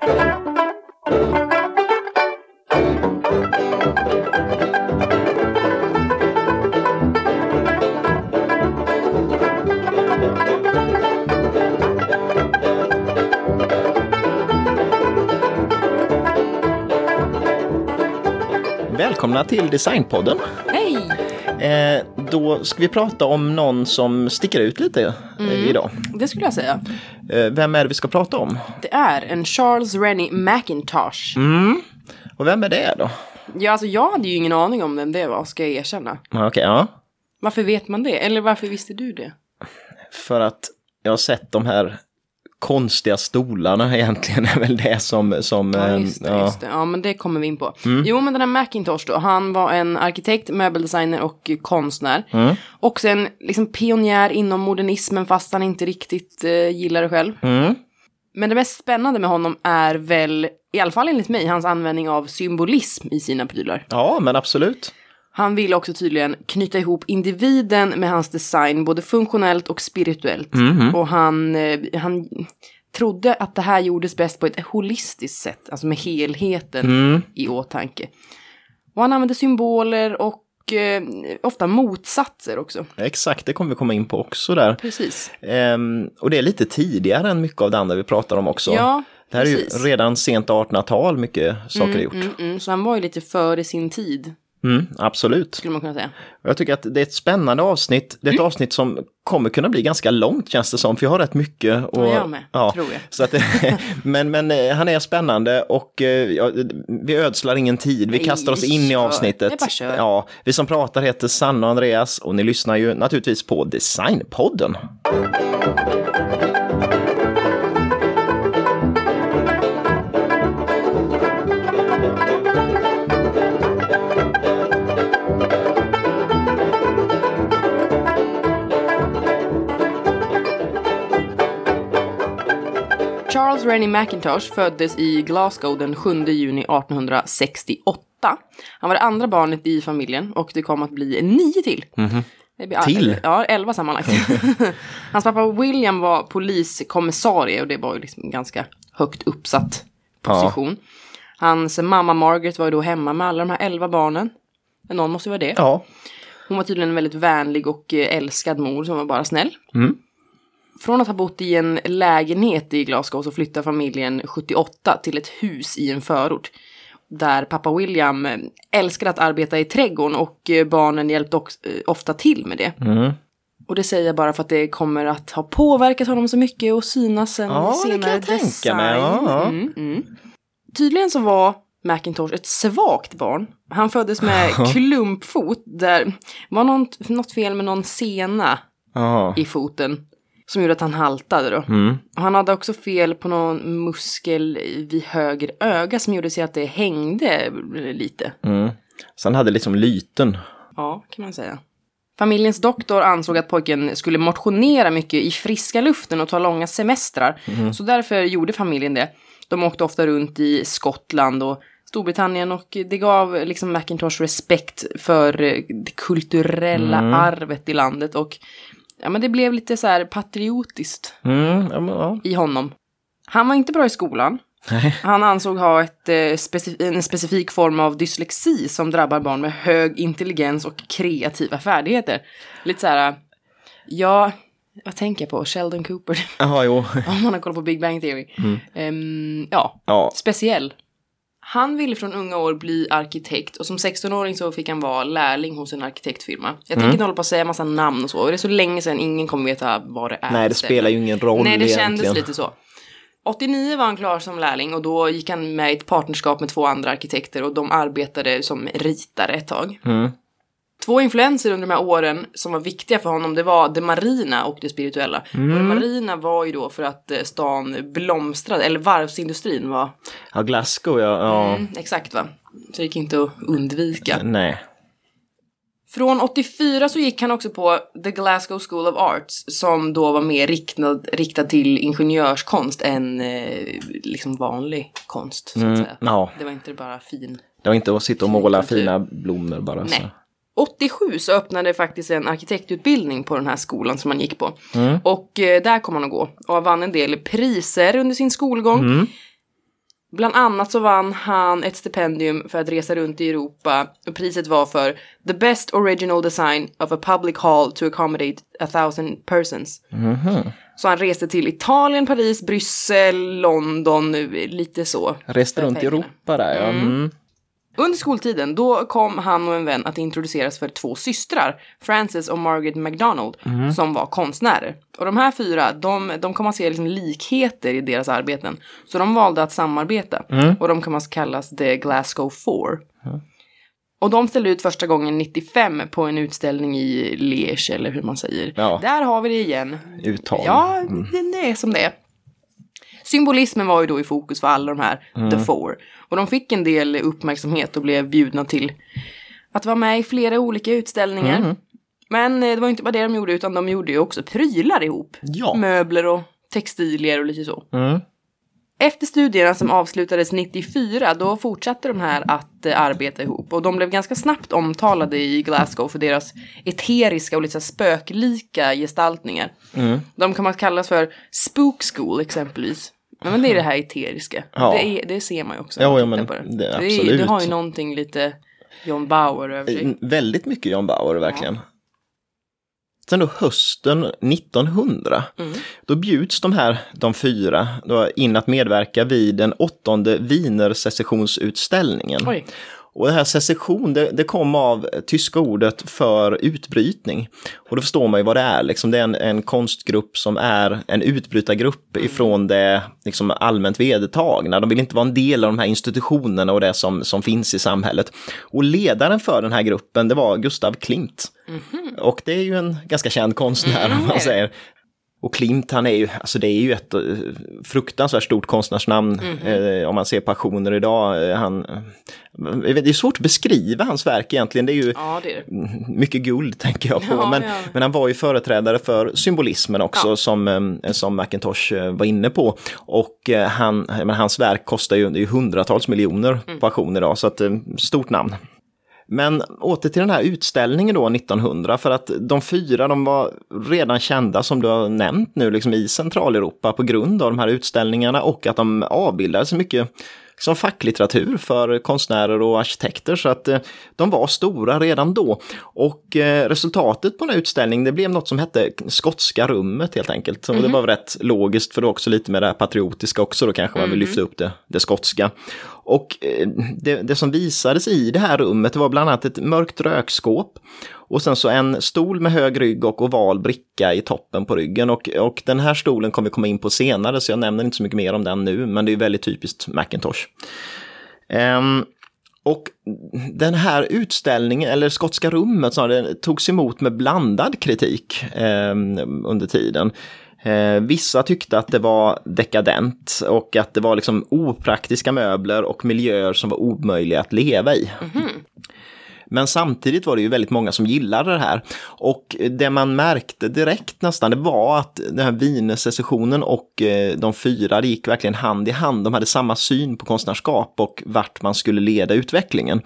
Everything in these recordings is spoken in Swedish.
Välkomna till Designpodden. Hej! Eh, då ska vi prata om någon som sticker ut lite eh, idag. Det skulle jag säga. Eh, vem är det vi ska prata om? Det är en Charles Rennie McIntosh. Och vem är det då? Ja, alltså jag hade ju ingen aning om vem det var, ska jag erkänna. Okej, ja. Varför vet man det? Eller varför visste du det? För att jag har sett de här konstiga stolarna egentligen är väl det som... som Ja, eh, just det, ja. Mm. just det. Ja, men det kommer vi in på. Jo, men den här McIntosh då, han var en arkitekt, möbeldesigner och konstnär. Mm. Också en liksom, pionjär inom modernismen, fast han inte riktigt eh, gillar det själv. Mm. Men det mest spännande med honom är väl, i alla fall enligt mig, hans användning av symbolism i sina prylar. ja, men absolut. Han ville också tydligen knyta ihop individen med hans design, både funktionellt och spirituellt. Och han, eh, han trodde att det här gjordes bäst på ett holistiskt sätt, alltså med helheten i åtanke. Och han använde symboler och eh, ofta motsatser också. Exakt, det kommer vi komma in på också där. Precis. Ehm, och det är lite tidigare än mycket av det andra vi pratar om också. Ja, det här är precis. ju redan sent 1800-tal mycket saker är gjort. Mm, mm, så han var ju lite före sin tid, Mm, absolut. skulle man kunna säga. Jag tycker att det är ett spännande avsnitt. Det är ett Mm. avsnitt som kommer kunna bli ganska långt känns det som, för jag har rätt mycket. Och, Ja, jag med, tror jag. Så att, men, men eh, han är spännande och eh, ja, vi ödslar ingen tid. Vi Nej, kastar oss in i kör. avsnittet. Bara kör. Ja, vi som pratar heter Sanna och Andreas och ni lyssnar ju naturligtvis på Designpodden. Charles Rennie McIntosh föddes i Glasgow den 7 juni 1868. Han var det andra barnet i familjen och det kom att bli nio till. Det blir- Till? Ja, elva sammanlagt. Hans pappa William var poliskommissarie och det var ju liksom ganska högt uppsatt position. Hans mamma Margaret var ju då hemma med alla de här elva barnen. Någon måste ju vara det. Ja, Hon var tydligen en väldigt vänlig och eh, älskad mor som var bara snäll. Mm. Från att ha bott i en lägenhet i Glasgow så flyttade familjen 78 till ett hus i en förort. Där pappa William eh, älskade att arbeta i trädgården och eh, barnen hjälpte eh, ofta till med det. Mm. Och det säger jag bara för att det kommer att ha påverkat honom så mycket och synas sen Ja, det kan senare jag tänka design. mig, ja. Mm, mm. Tydligen så var Macintosh ett svagt barn. Han föddes med klumpfot där var något, något fel med någon sena i foten som gjorde att han haltade då. Mm. Och han hade också fel på någon muskel vid höger öga som gjorde så att det hängde lite. Mm. Så han hade liksom lyten. Ja, kan man säga. Familjens doktor ansåg att pojken skulle motionera mycket i friska luften och ta långa semestrar. Så därför gjorde familjen det. De åkte ofta runt i Skottland och Storbritannien och det gav liksom Macintosh respekt för det kulturella arvet i landet och ja, men det blev lite så här patriotiskt Mm. Ja, men, ja. i honom. Han var inte bra i skolan. Nej. Han ansåg ha ett, eh, specif- en specifik form av dyslexi som drabbar barn med hög intelligens och kreativa färdigheter. Lite så här, ja, vad tänker jag på? Sheldon Cooper. Jaha, jo. Om man har kollat på Big Bang Theory. Ehm, ja, Ja. speciell. Han ville från unga år bli arkitekt och som 16-åring så fick han vara lärling hos en arkitektfirma. Jag tänker inte hålla på att säga massa namn och så. Och det är så länge sedan ingen kommer veta vad det är. Nej, det spelar ju ingen roll Nej, det egentligen. kändes lite så. 89 var han klar som lärling och då gick han med i ett partnerskap med två andra arkitekter och de arbetade som ritare ett tag. Mm. Två influenser under de här åren som var viktiga för honom, det var det marina och det spirituella. Och det marina var ju då för att eh, stan blomstrade, eller varvsindustrin var, Ja, Glasgow, ja. ja. mm, exakt va. Så det gick inte att undvika. Nej. Från 84 så gick han också på The Glasgow School of Arts som då var mer riktad, riktad till ingenjörskonst än eh, liksom vanlig konst. Så att Mm. säga. Ja, Det var inte bara fin. det var inte att sitta och måla fina blommor bara. Så. Nej. 87 så öppnade faktiskt en arkitektutbildning på den här skolan som han gick på. Och eh, där kom han att gå och vann en del priser under sin skolgång. Bland annat så vann han ett stipendium för att resa runt i Europa och priset var för The Best Original Design of a Public Hall to Accommodate a Thousand Persons. Så han reste till Italien, Paris, Bryssel, London, lite så. Reste runt i. Europa där, ja. Mm. Under skoltiden, då kom han och en vän att introduceras för två systrar, Frances och Margaret MacDonald, som var konstnärer. Och de här fyra, de, de kom att se liksom likheter i deras arbeten. Så de valde att samarbeta. Och de kan man kallas The Glasgow Four. Och de ställde ut första gången 95 på en utställning i Liège, eller hur man säger. Ja. Där har vi det igen. Uttal. Ja, det, det är som det är. Symbolismen var ju då i fokus för alla de här, The Four. Och de fick en del uppmärksamhet och blev bjudna till att vara med i flera olika utställningar. Men eh, det var inte bara det de gjorde, utan de gjorde ju också prylar ihop. Ja. Möbler och textilier och lite så. Mm. Efter studierna som avslutades 94, då fortsatte de här att eh, arbeta ihop. Och de blev ganska snabbt omtalade i Glasgow för deras eteriska och lite spöklika gestaltningar. De kan man kallas för spook school exempelvis. Ja, Men det är det här eteriska. Ja. Det, är, det ser man ju också. Ja, ja, men på det- det, är, absolut. det har ju någonting lite John Bauer över sig. Mm, Väldigt mycket John Bauer, verkligen. Sen då hösten 1900, då bjuds de här, de fyra, då in att medverka vid den åttonde Wiener-secessionsutställningen. Och det här secession, det, det kom av tyska ordet för utbrytning. Och då förstår man ju vad det är, liksom det är en, en konstgrupp som är en utbrytargrupp ifrån det liksom allmänt vedertagna. De vill inte vara en del av de här institutionerna och det som, som finns i samhället. Och ledaren för den här gruppen, det var Gustav Klimt. Och det är ju en ganska känd konstnär, om Mm, det är man det. säger. Och Klimt, han är ju, alltså det är ju ett eh, fruktansvärt stort konstnärsnamn Mhm. eh, om man ser passioner idag. Eh, Han, eh, det är svårt att beskriva hans verk egentligen, det är ju Ja, det är det. mycket guld tänker jag på. Ja, men, ja. men han var ju företrädare för symbolismen också som, som Macintosh var inne på. Och han, men hans verk kostar ju, hundratals miljoner Mm. auktion idag, så att, stort namn. Men åter till den här utställningen då 1900, för att de fyra de var redan kända som du har nämnt nu liksom i Centraleuropa på grund av de här utställningarna och att de avbildade så mycket som facklitteratur för konstnärer och arkitekter så att eh, de var stora redan då. Och eh, resultatet på den här utställningen det blev något som hette Skotska rummet helt enkelt. Och det var rätt logiskt för det var också lite med det här patriotiska också då kanske man vill lyfta upp det, det skotska. Och eh, det, det som visades i det här rummet var bland annat ett mörkt rökskåp och sen så en stol med hög rygg och oval bricka i toppen på ryggen. Och, och den här stolen kommer vi komma in på senare så jag nämner inte så mycket mer om den nu, men det är väldigt typiskt Macintosh. Um, och den här utställningen, eller Skotska rummet, snarare, togs emot med blandad kritik ehm, under tiden. Eh, vissa tyckte att det var dekadent och att det var liksom opraktiska möbler och miljöer som var omöjliga att leva i. Men samtidigt var det ju väldigt många som gillade det här. Och det man märkte direkt nästan, det var att den här Wiener-secessionen och eh, de fyra, det gick verkligen hand i hand. De hade samma syn på konstnärskap och vart man skulle leda utvecklingen.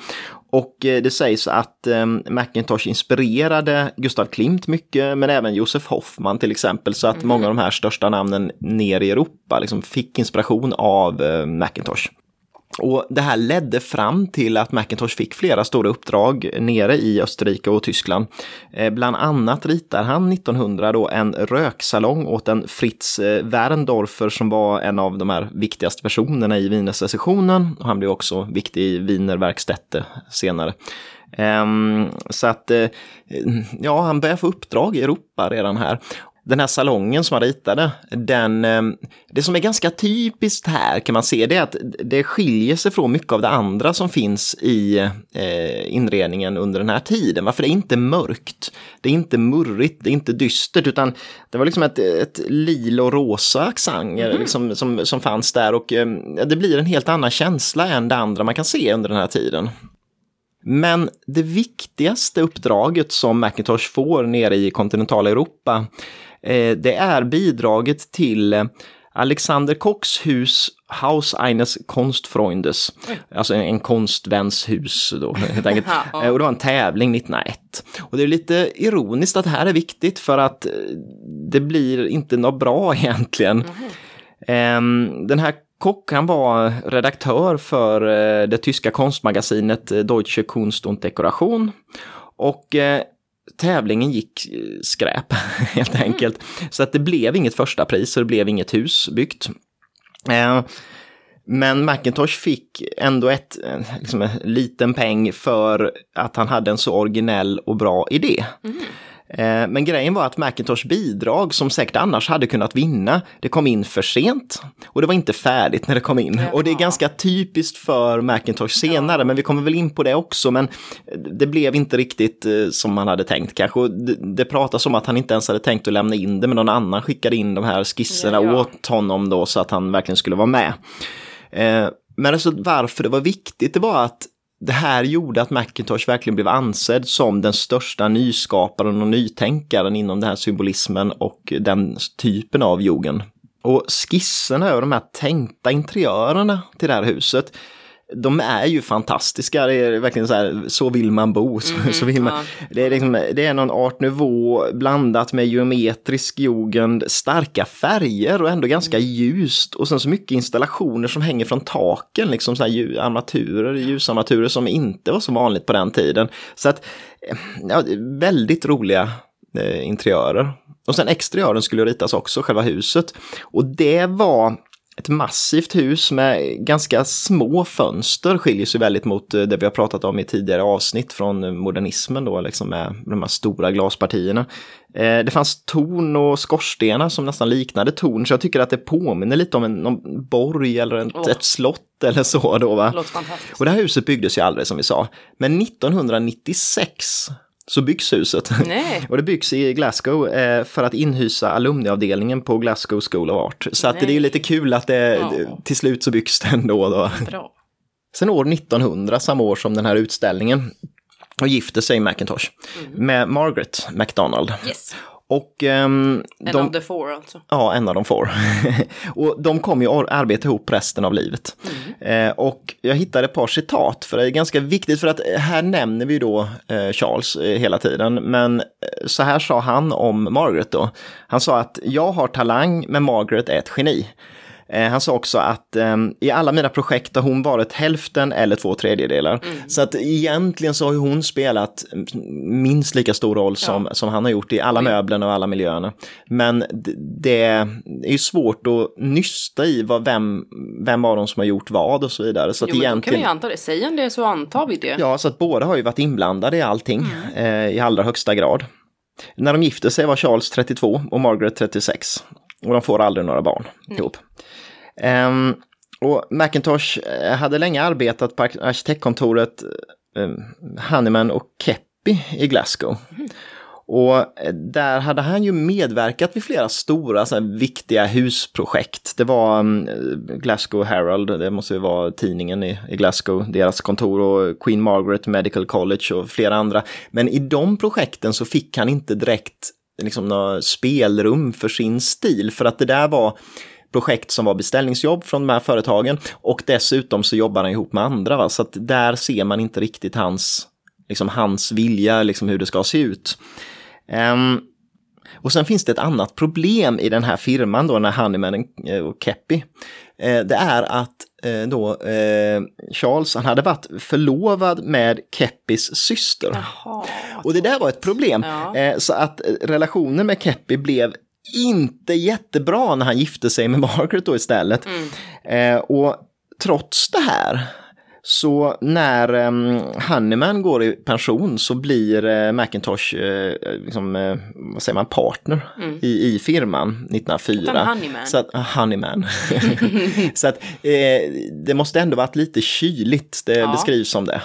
Och eh, det sägs att eh, Macintosh inspirerade Gustav Klimt mycket, men även Josef Hoffman till exempel, så att många av de här största namnen ner i Europa liksom fick inspiration av eh, Macintosh. Och det här ledde fram till att Macintosh fick flera stora uppdrag nere i Österrike och Tyskland. Eh, bland annat ritar han 1900 då en röksalong åt en Fritz eh, Werndorfer som var en av de här viktigaste personerna i Wienersecessionen. Han blev också viktig i Wiener Werkstätte senare. Ehm, så att, eh, ja, han börjar få uppdrag i Europa redan här. Den här salongen som han ritade, den, eh, det som är ganska typiskt här kan man se det är att det skiljer sig från mycket av det andra som finns i eh, inredningen under den här tiden. Varför det är inte mörkt, det är inte murrigt, det är inte dystert utan det var liksom ett, ett lila och rosa accent eh, liksom, som, som fanns där och eh, det blir en helt annan känsla än det andra man kan se under den här tiden. Men det viktigaste uppdraget som Macintosh får nere i kontinentala Europa, det är bidraget till eh, Alexander Kochs hus Haus eines Kunstfreundes, alltså en, konstväns hus då helt enkelt. Eh, Och det var en tävling 1901. Och det är lite ironiskt att det här är viktigt för att eh, det blir inte något bra egentligen. Ehm, Den här Kock han var redaktör för eh, det tyska konstmagasinet eh, Deutsche Kunst und Dekoration. Och eh, tävlingen gick eh, skräp helt enkelt. Så att det blev inget första pris och det blev inget hus byggt. Eh, men Macintosh fick ändå ett, eh, liksom en liten peng för att han hade en så originell och bra idé. Mm. Men grejen var att Macintosh bidrag, som säkert annars hade kunnat vinna, det kom in för sent och det var inte färdigt när det kom in. Och det är ganska typiskt för Macintosh senare, ja. men vi kommer väl in på det också. Men det blev inte riktigt eh, som man hade tänkt kanske. Det, det pratas om att han inte ens hade tänkt att lämna in det, men någon annan skickade in de här skisserna ja, ja. åt honom då så att han verkligen skulle vara med. Eh, men alltså varför det var viktigt, det var att det här gjorde att Macintosh verkligen blev ansedd som den största nyskaparen och nytänkaren inom den här symbolismen och den typen av jugend. Och skisserna över de här tänkta interiörerna till det här huset de är ju fantastiska. Det är verkligen så här, så vill man bo. Så, mm, så vill man. Ja. Det, är liksom, det är någon art nouveau blandat med geometrisk jugend, starka färger och ändå ganska mm. ljust. Och sen så mycket installationer som hänger från taken, liksom så här armaturer, ljusarmaturer som inte var så vanligt på den tiden. Så att, eh, ja, väldigt roliga eh, interiörer. Och sen exteriören skulle ritas också, själva huset. Och det var ett massivt hus med ganska små fönster skiljer sig väldigt mot eh, det vi har pratat om i tidigare avsnitt från modernismen då, liksom med de här stora glaspartierna. Eh, det fanns torn och skorstenar som nästan liknade torn, så jag tycker att det påminner lite om en någon borg eller ett, oh. ett slott eller så då. Va? Det och det här huset byggdes ju aldrig som vi sa, men 1996 så byggs huset. Nej. och det byggs i Glasgow eh, för att inhysa alumniavdelningen på Glasgow School of Art. Så att det är ju lite kul att det ja. till slut så byggs det ändå. Då. Bra. Sen år 1900, samma år som den här utställningen, och gifte sig Macintosh mm. med Margaret MacDonald. Yes. Och, um, en de, av the four alltså? Ja, en av de four. och de kommer ju att arbeta ihop resten av livet. Mm. Eh, och jag hittade ett par citat, för det är ganska viktigt, för att här nämner vi då eh, Charles eh, hela tiden. Men eh, så här sa han om Margaret då. Han sa att jag har talang, men Margaret är ett geni. Eh, han sa också att eh, i alla mina projekt har hon varit hälften eller två tredjedelar. Mm. Så att egentligen så har hon spelat minst lika stor roll som, ja. som han har gjort i alla möblerna och alla miljöerna. Men det är ju svårt att nysta i vad, vem, vem av dem som har gjort vad och så vidare. Så jo, att egentligen... kan vi anta det. Säger han det så antar vi det. Ja, så att båda har ju varit inblandade i allting mm. eh, i allra högsta grad. När de gifte sig var Charles 32 och Margaret 36. Och de får aldrig några barn mm. ihop. Um, och Macintosh eh, hade länge arbetat på arkitektkontoret um, Hanneman och Keppi i Glasgow. Mm. Och eh, där hade han ju medverkat vid flera stora så viktiga husprojekt. Det var um, Glasgow Herald, det måste ju vara tidningen i, i, Glasgow, deras kontor och Queen Margaret Medical College och flera andra. Men i de projekten så fick han inte direkt liksom, något spelrum för sin stil, för att det där var projekt som var beställningsjobb från de här företagen och dessutom så jobbar han ihop med andra. Va? Så att där ser man inte riktigt hans, liksom hans vilja, liksom hur det ska se ut. Um, och sen finns det ett annat problem i den här firman då, när Honeyman och Keppy. Eh, det är att eh, då eh, Charles, han hade varit förlovad med Keppis syster. Jaha, och det där var ett problem. Ja. Så att relationen med Keppy blev inte jättebra när han gifte sig med Margaret då istället. Mm. och trots det här så när um, Honeyman går i pension så blir uh, Macintosh uh, liksom, uh, vad säger man, partner mm. i, i firman 1904. Honeyman. Så att, honeyman. så att det måste ändå varit lite kyligt, det ja. beskrivs som det.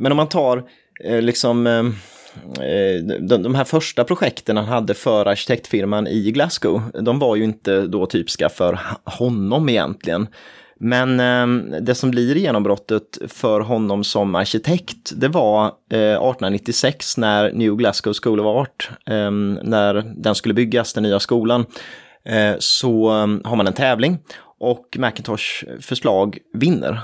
Men om man tar liksom de, de här första projekten han hade för arkitektfirman i Glasgow, de var ju inte då typiska för honom egentligen. Men eh, det som blir genombrottet för honom som arkitekt, det var eh, 1896 när New Glasgow School of Art, eh, när den skulle byggas, den nya skolan, eh, så ehm, har man en tävling och Macintosh förslag vinner.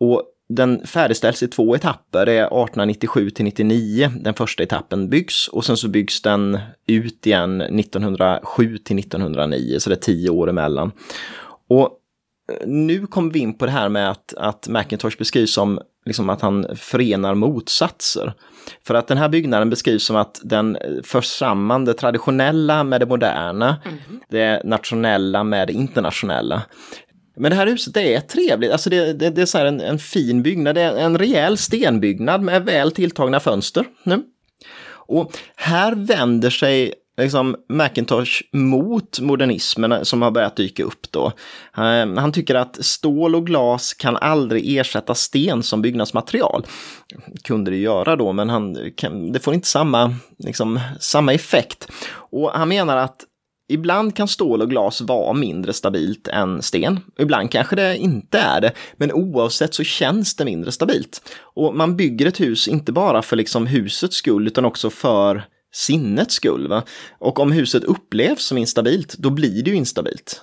Och den färdigställs i två etapper, det är 1897 till 99, den första etappen byggs och sen så byggs den ut igen 1907 till 1909, så det är tio år emellan. Och nu kommer vi in på det här med att, att Macintosh beskrivs som liksom att han förenar motsatser. För att den här byggnaden beskrivs som att den för samman det traditionella med det moderna, mm. det nationella med det internationella. Men det här huset det är trevligt, alltså det, det, det är så en, en, fin byggnad, det är en rejäl stenbyggnad med väl tilltagna fönster. Nu. Och här vänder sig liksom Macintosh mot modernismen som har börjat dyka upp då. Eh, han tycker att stål och glas kan aldrig ersätta sten som byggnadsmaterial. Kunde det göra då, men han, det får inte samma, liksom, samma effekt. Och han menar att Ibland kan stål och glas vara mindre stabilt än sten. Ibland kanske det inte är det, men oavsett så känns det mindre stabilt. Och man bygger ett hus inte bara för liksom husets skull utan också för sinnets skull. Va? Och om huset upplevs som instabilt, då blir det ju instabilt.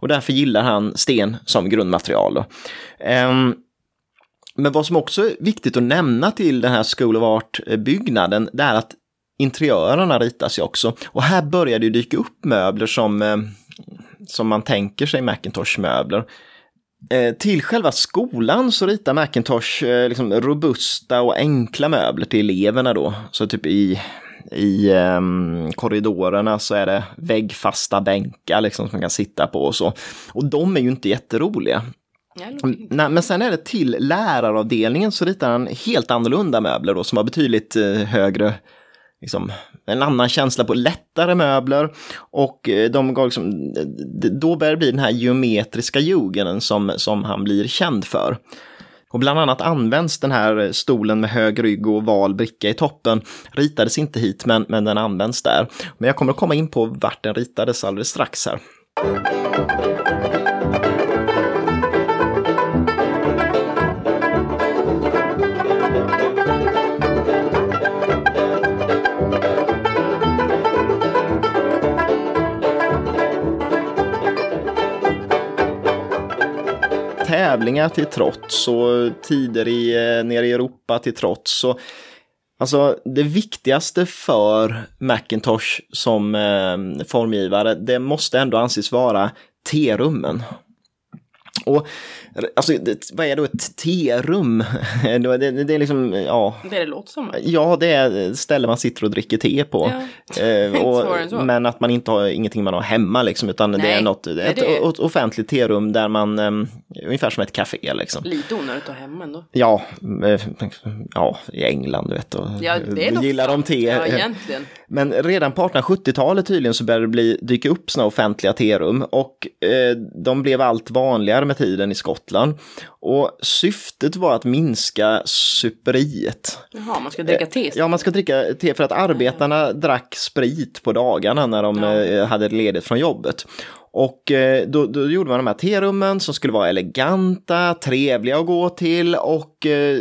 Och därför gillar han sten som grundmaterial. Um, men vad som också är viktigt att nämna till den här School of Art-byggnaden, det är att interiörerna ritas ju också. Och här börjar det dyka upp möbler som, ehm, som man tänker sig Macintosh-möbler. Ehm, till själva skolan så ritar Macintosh eh, liksom robusta och enkla möbler till eleverna då. Så typ i, i um, korridorerna så är det väggfasta bänkar liksom som man kan sitta på och så. Och de är ju inte jätteroliga. Nej, men sen är det till läraravdelningen så ritar han helt annorlunda möbler då som har betydligt uh, högre liksom, en annan känsla på lättare möbler och eh, de liksom, då börjar det bli den här geometriska jugenden som, som han blir känd för. Och bland annat används den här stolen med hög rygg och val bricka i toppen. Ritades inte hit men, men den används där. Men jag kommer att komma in på vart den ritades alldeles strax här. Tävlingar till trots och tider i, eh, nere i Europa till trots. Så, alltså det viktigaste för Macintosh som eh, formgivare, det måste ändå anses vara T-rummen. Och alltså, det, vad är då ett T-rum? det, det, det, är liksom, ja. Det det låter som. Ja, det är ställe man sitter och dricker te på. Ja. Eh, och, men att man inte har ingenting man har hemma liksom, utan Nej. det är något, ett, ett offentligt terum där man, um, ungefär som ett café liksom. Lite onödigt att ha hemma ändå. Ja, eh, ja, i England du vet. Och, ja, det är gillar de te. Ja, egentligen. Men redan på 1870-talet tydligen så började det bli, dyka upp sådana offentliga terum och eh, de blev allt vanligare med tiden i Skottland. Och syftet var att minska superiet. Jaha, man ska dricka te? Eh, ja, man ska dricka te för att arbetarna drack sprit på dagarna när de ja. Eh, hade ledigt från jobbet. Och eh, då, då, gjorde man de här terummen som skulle vara eleganta, trevliga att gå till och eh,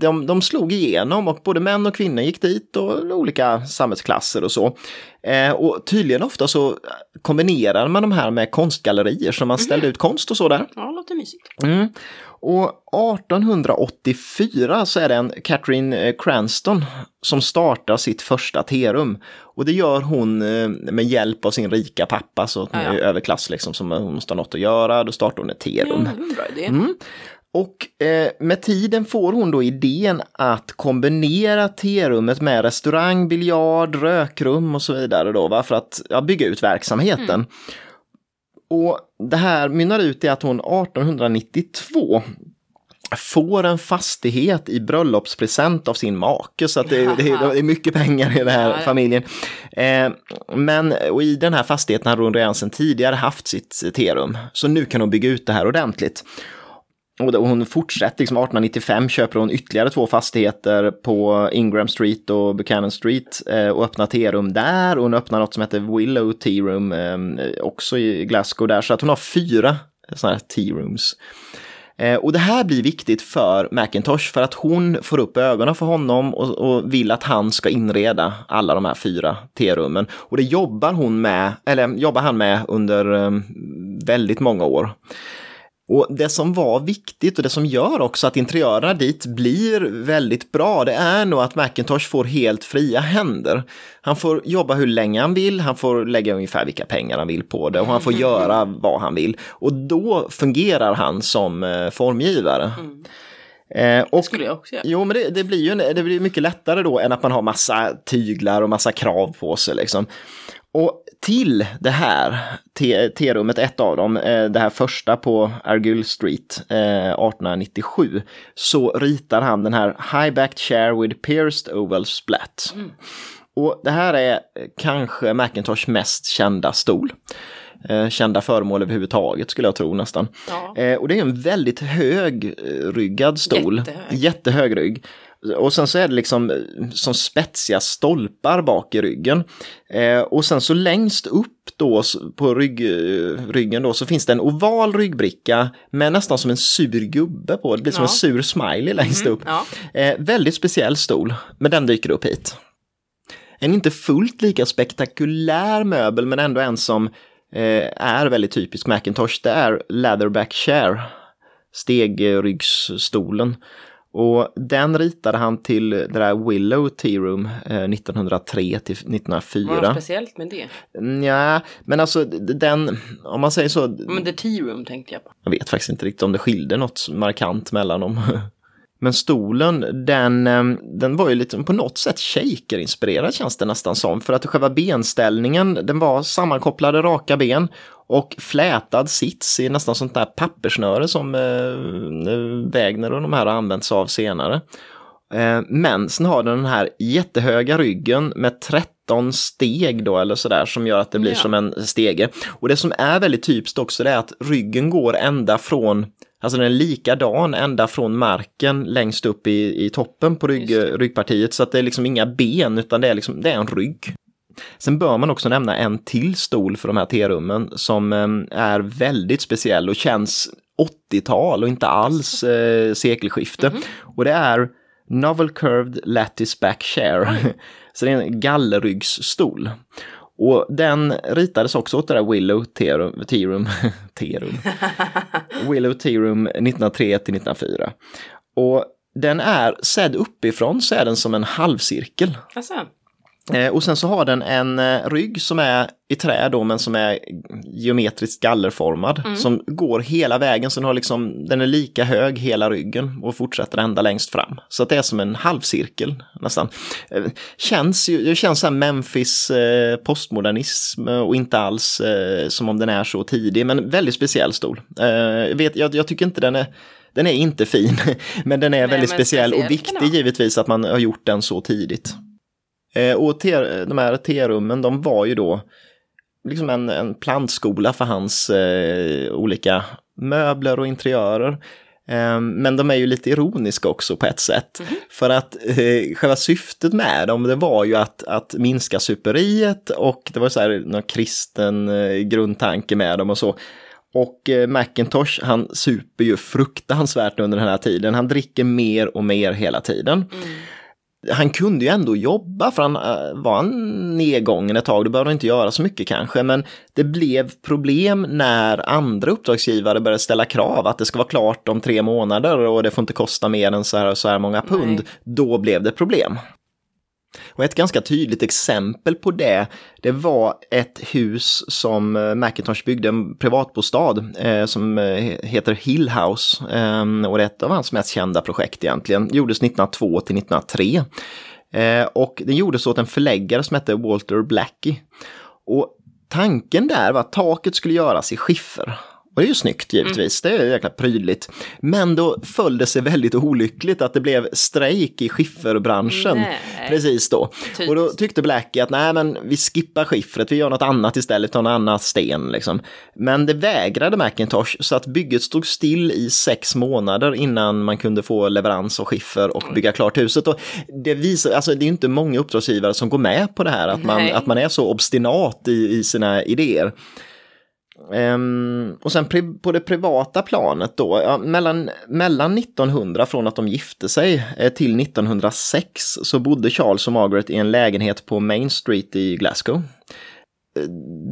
de, de slog igenom och både män och kvinnor gick dit och olika samhällsklasser och så. Eh, och tydligen ofta så kombinerar man de här med konstgallerier så man ställde mm. ut konst och så där. Ja, det låter mysigt. Mm. Och 1884 så är det en Catherine Cranston som startar sitt första terum. Och det gör hon eh, med hjälp av sin rika pappa, så ja, ja. överklass liksom, som hon måste ha något att göra. Då startar hon ett terum. Ja. Mm. Och eh, med tiden får hon då idén att kombinera terummet med restaurang, biljard, rökrum och så vidare då, va? för att ja, bygga ut verksamheten. Mm. Och det här mynnar ut i att hon 1892 får en fastighet i bröllopspresent av sin make. Så att det, det, det är mycket pengar i den här familjen. Eh, men och i den här fastigheten hade hon redan sedan tidigare haft sitt terum. Så nu kan hon bygga ut det här ordentligt. Och hon fortsätter, liksom 1895 köper hon ytterligare två fastigheter på Ingram Street och Buchanan Street eh, och öppnar terum där. Och hon öppnar något som heter Willow Room eh, också i Glasgow där. Så att hon har fyra sådana här tea rooms. Eh, Eh, och det här blir viktigt för Macintosh för att hon får upp ögonen för honom och, och vill att han ska inreda alla de här fyra T-rummen. Och det jobbar hon med, eller jobbar han med under um, väldigt många år. Och det som var viktigt och det som gör också att interiörerna dit blir väldigt bra, det är nog att Macintosh får helt fria händer. Han får jobba hur länge han vill, han får lägga ungefär vilka pengar han vill på det och han får göra vad han vill. Och då fungerar han som eh, formgivare. Mm. Eh, och, Det skulle jag också göra. Jo, men det, det blir ju det blir mycket lättare då än att man har massa tyglar och massa krav på sig. Liksom. Och till det här T-rummet, ett av dem, eh, det här första på Argyll Street eh, 1897, så ritar han den här High-backed chair with pierced oval splat. Och det här är eh, kanske Macintosh mest kända stol. Eh, kända föremål överhuvudtaget skulle jag tro nästan. Ja. Eh, och det är en väldigt högryggad stol. Jättehög. Jättehög rygg. Och sen så är det liksom eh, som spetsiga stolpar bak i ryggen. Eh, och sen så längst upp då på rygg, eh, ryggen då så finns det en oval ryggbricka med nästan som en sur gubbe på. Det blir som Ja. en sur smiley längst upp. Ja. Eh, väldigt speciell stol, men den dyker upp hit. En inte fullt lika spektakulär möbel, men ändå en som eh, är väldigt typisk Macintosh, det är Leatherback Chair, stegryggsstolen. Och den ritade han till det där Willow Tea Room eh, 1903 till Vad var 1904. något speciellt med det? Ja, men alltså den, om man säger så, Men The Tea Room tänkte jag på. jag vet faktiskt inte riktigt om det skilde något markant mellan dem. Men stolen, den, eh, den var ju lite på något sätt shaker-inspirerad känns det nästan som. För att själva benställningen, den var sammankopplade raka ben och flätad sits i nästan sånt där pappersnöre som eh, Wägner och de här har använt sig av senare. Eh, Men sen har den den här jättehöga ryggen med 13 steg då eller sådär som gör att det blir Ja. som en stege. Och det som är väldigt typiskt också det är att ryggen går ända från, alltså den är likadan ända från marken längst upp i, i toppen på rygg, ryggpartiet så att det är liksom inga ben utan det är, liksom, det är en rygg. Sen bör man också nämna en till stol för de här T-rummen som eh, är väldigt speciell och känns 80-tal och inte alls eh, sekelskifte. Mhm. Och det är Novel Curved Lattice Back Chair. Så det är en gallerryggsstol. Och den ritades också åt det där Willow room, tea room. Willow Tea Room 1903 till 1904. Och den är, sedd uppifrån så är den som en halvcirkel. Alltså, och sen så har den en eh, rygg som är i trä då, men som är geometriskt gallerformad. Som går hela vägen, så den, har liksom, den är lika hög hela ryggen och fortsätter ända längst fram. Så att det är som en halvcirkel nästan. Eh, känns ju, det känns här Memphis eh, postmodernism eh, och inte alls eh, som om den är så tidig, men väldigt speciell stol. Eh, jag, vet, jag, jag tycker inte den är den är inte fin, men den är Nej, väldigt speciell och viktig givetvis att man har gjort den så tidigt. Eh, och te, de här T-rummen, de var ju då liksom en, en plantskola för hans eh, olika möbler och interiörer. Eh, men de är ju lite ironiska också på ett sätt. Mhm. För att eh, själva syftet med dem, det var ju att, att minska superiet och det var så här någon kristen eh, grundtanke med dem och så. Och eh, Macintosh, han super ju fruktansvärt under den här tiden. Han dricker mer och mer hela tiden. Han kunde ju ändå jobba för han eh, var han nedgången ett tag, då behövde han inte göra så mycket kanske, men det blev problem när andra uppdragsgivare började ställa krav att det ska vara klart om tre månader och det får inte kosta mer än så här, så här många pund. Nej. Då blev det problem. Och ett ganska tydligt exempel på det, det var ett hus som eh, Macintosh byggde, en privatbostad eh, som eh, heter Hill House. Eh, och det är ett av hans mest kända projekt egentligen. Gjordes 1902 till 1903. Eh, och den gjordes åt en förläggare som hette Walter Blackie. Och tanken där var att taket skulle göras i skiffer. Och det är ju snyggt givetvis, det är jäkla prydligt. Men då föll det sig väldigt olyckligt att det blev strejk i skifferbranschen. Nej. Precis då. Typiskt. Och då tyckte Blackie att nej men vi skippar skiffret, vi gör något annat istället, tar någon annan sten liksom. Men det vägrade Macintosh så att bygget stod still i sex månader innan man kunde få leverans av skiffer och bygga klart huset. Och det visar, alltså det är inte många uppdragsgivare som går med på det här, att man, att man är så obstinat i, i sina idéer. Um, och sen på det privata planet då, ja, mellan, mellan 1900 från att de gifte sig eh, till 1906 så bodde Charles och Margaret i en lägenhet på Main Street i Glasgow. Eh,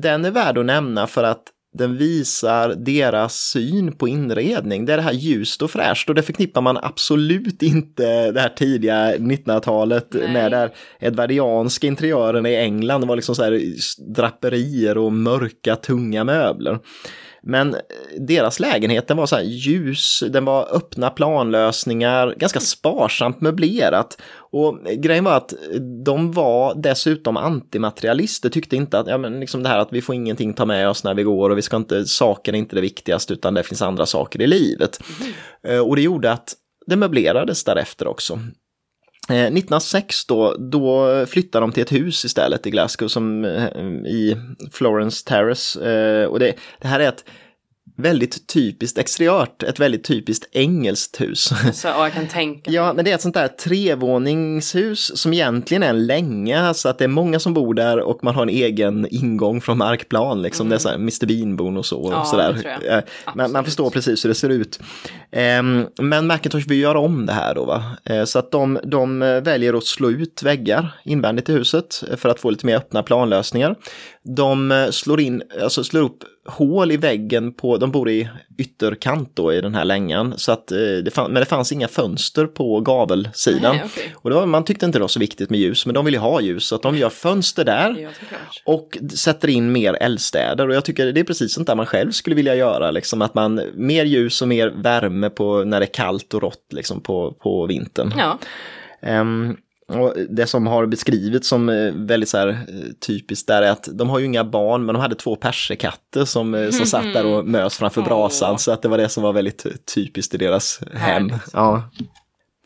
den är värd att nämna för att den visar deras syn på inredning. Det är det här ljust och fräscht och det förknippar man absolut inte det här tidiga 1900-talet Nej. med där edvardianska interiörerna i England. Det var liksom så här draperier och mörka tunga möbler. Men deras lägenhet den var så här ljus, den var öppna planlösningar, ganska sparsamt möblerat. Och grejen var att de var dessutom antimaterialister, tyckte inte att, ja men liksom det här att vi får ingenting ta med oss när vi går och vi ska inte, saken är inte det viktigaste utan det finns andra saker i livet. Eh, Och det gjorde att det möblerades därefter också. Eh, 1906 då, då flyttade de till ett hus istället i Glasgow som eh, i Florence Terrace. Eh, och det, det här är ett väldigt typiskt exteriört, ett väldigt typiskt engelskt hus. Så, ja, jag kan tänka. Ja, men det är ett sånt där trevåningshus som egentligen är en länga, så att det är många som bor där och man har en egen ingång från markplan, liksom. Det är så här Mr Bean-bon och så. Mm. Ja, och så där. Man, man förstår precis hur det ser ut. Ehm, men Macintosh vill göra om det här då, va? Eh, så att de, de väljer att slå ut väggar invändigt i huset för att få lite mer öppna planlösningar. De eh, slår in, alltså slår upp hål i väggen på, de bor i ytterkant då i den här längan, så att eh, det fann, men det fanns inga fönster på gavelsidan. Nej, okej. Och var, man tyckte inte det var så viktigt med ljus, men de vill ju ha ljus, så att de gör fönster där och sätter in mer eldstäder. Och jag tycker det är precis sånt där man själv skulle vilja göra, liksom att man mer ljus och mer värme på när det är kallt och rått liksom på, på vintern. Ja, Ehm, och det som har beskrivits som eh, väldigt så här, eh, typiskt där är att de har ju inga barn men de hade två persikatter som, eh, som satt där och mös framför brasan så att det var det som var väldigt typiskt i deras hem. Ja.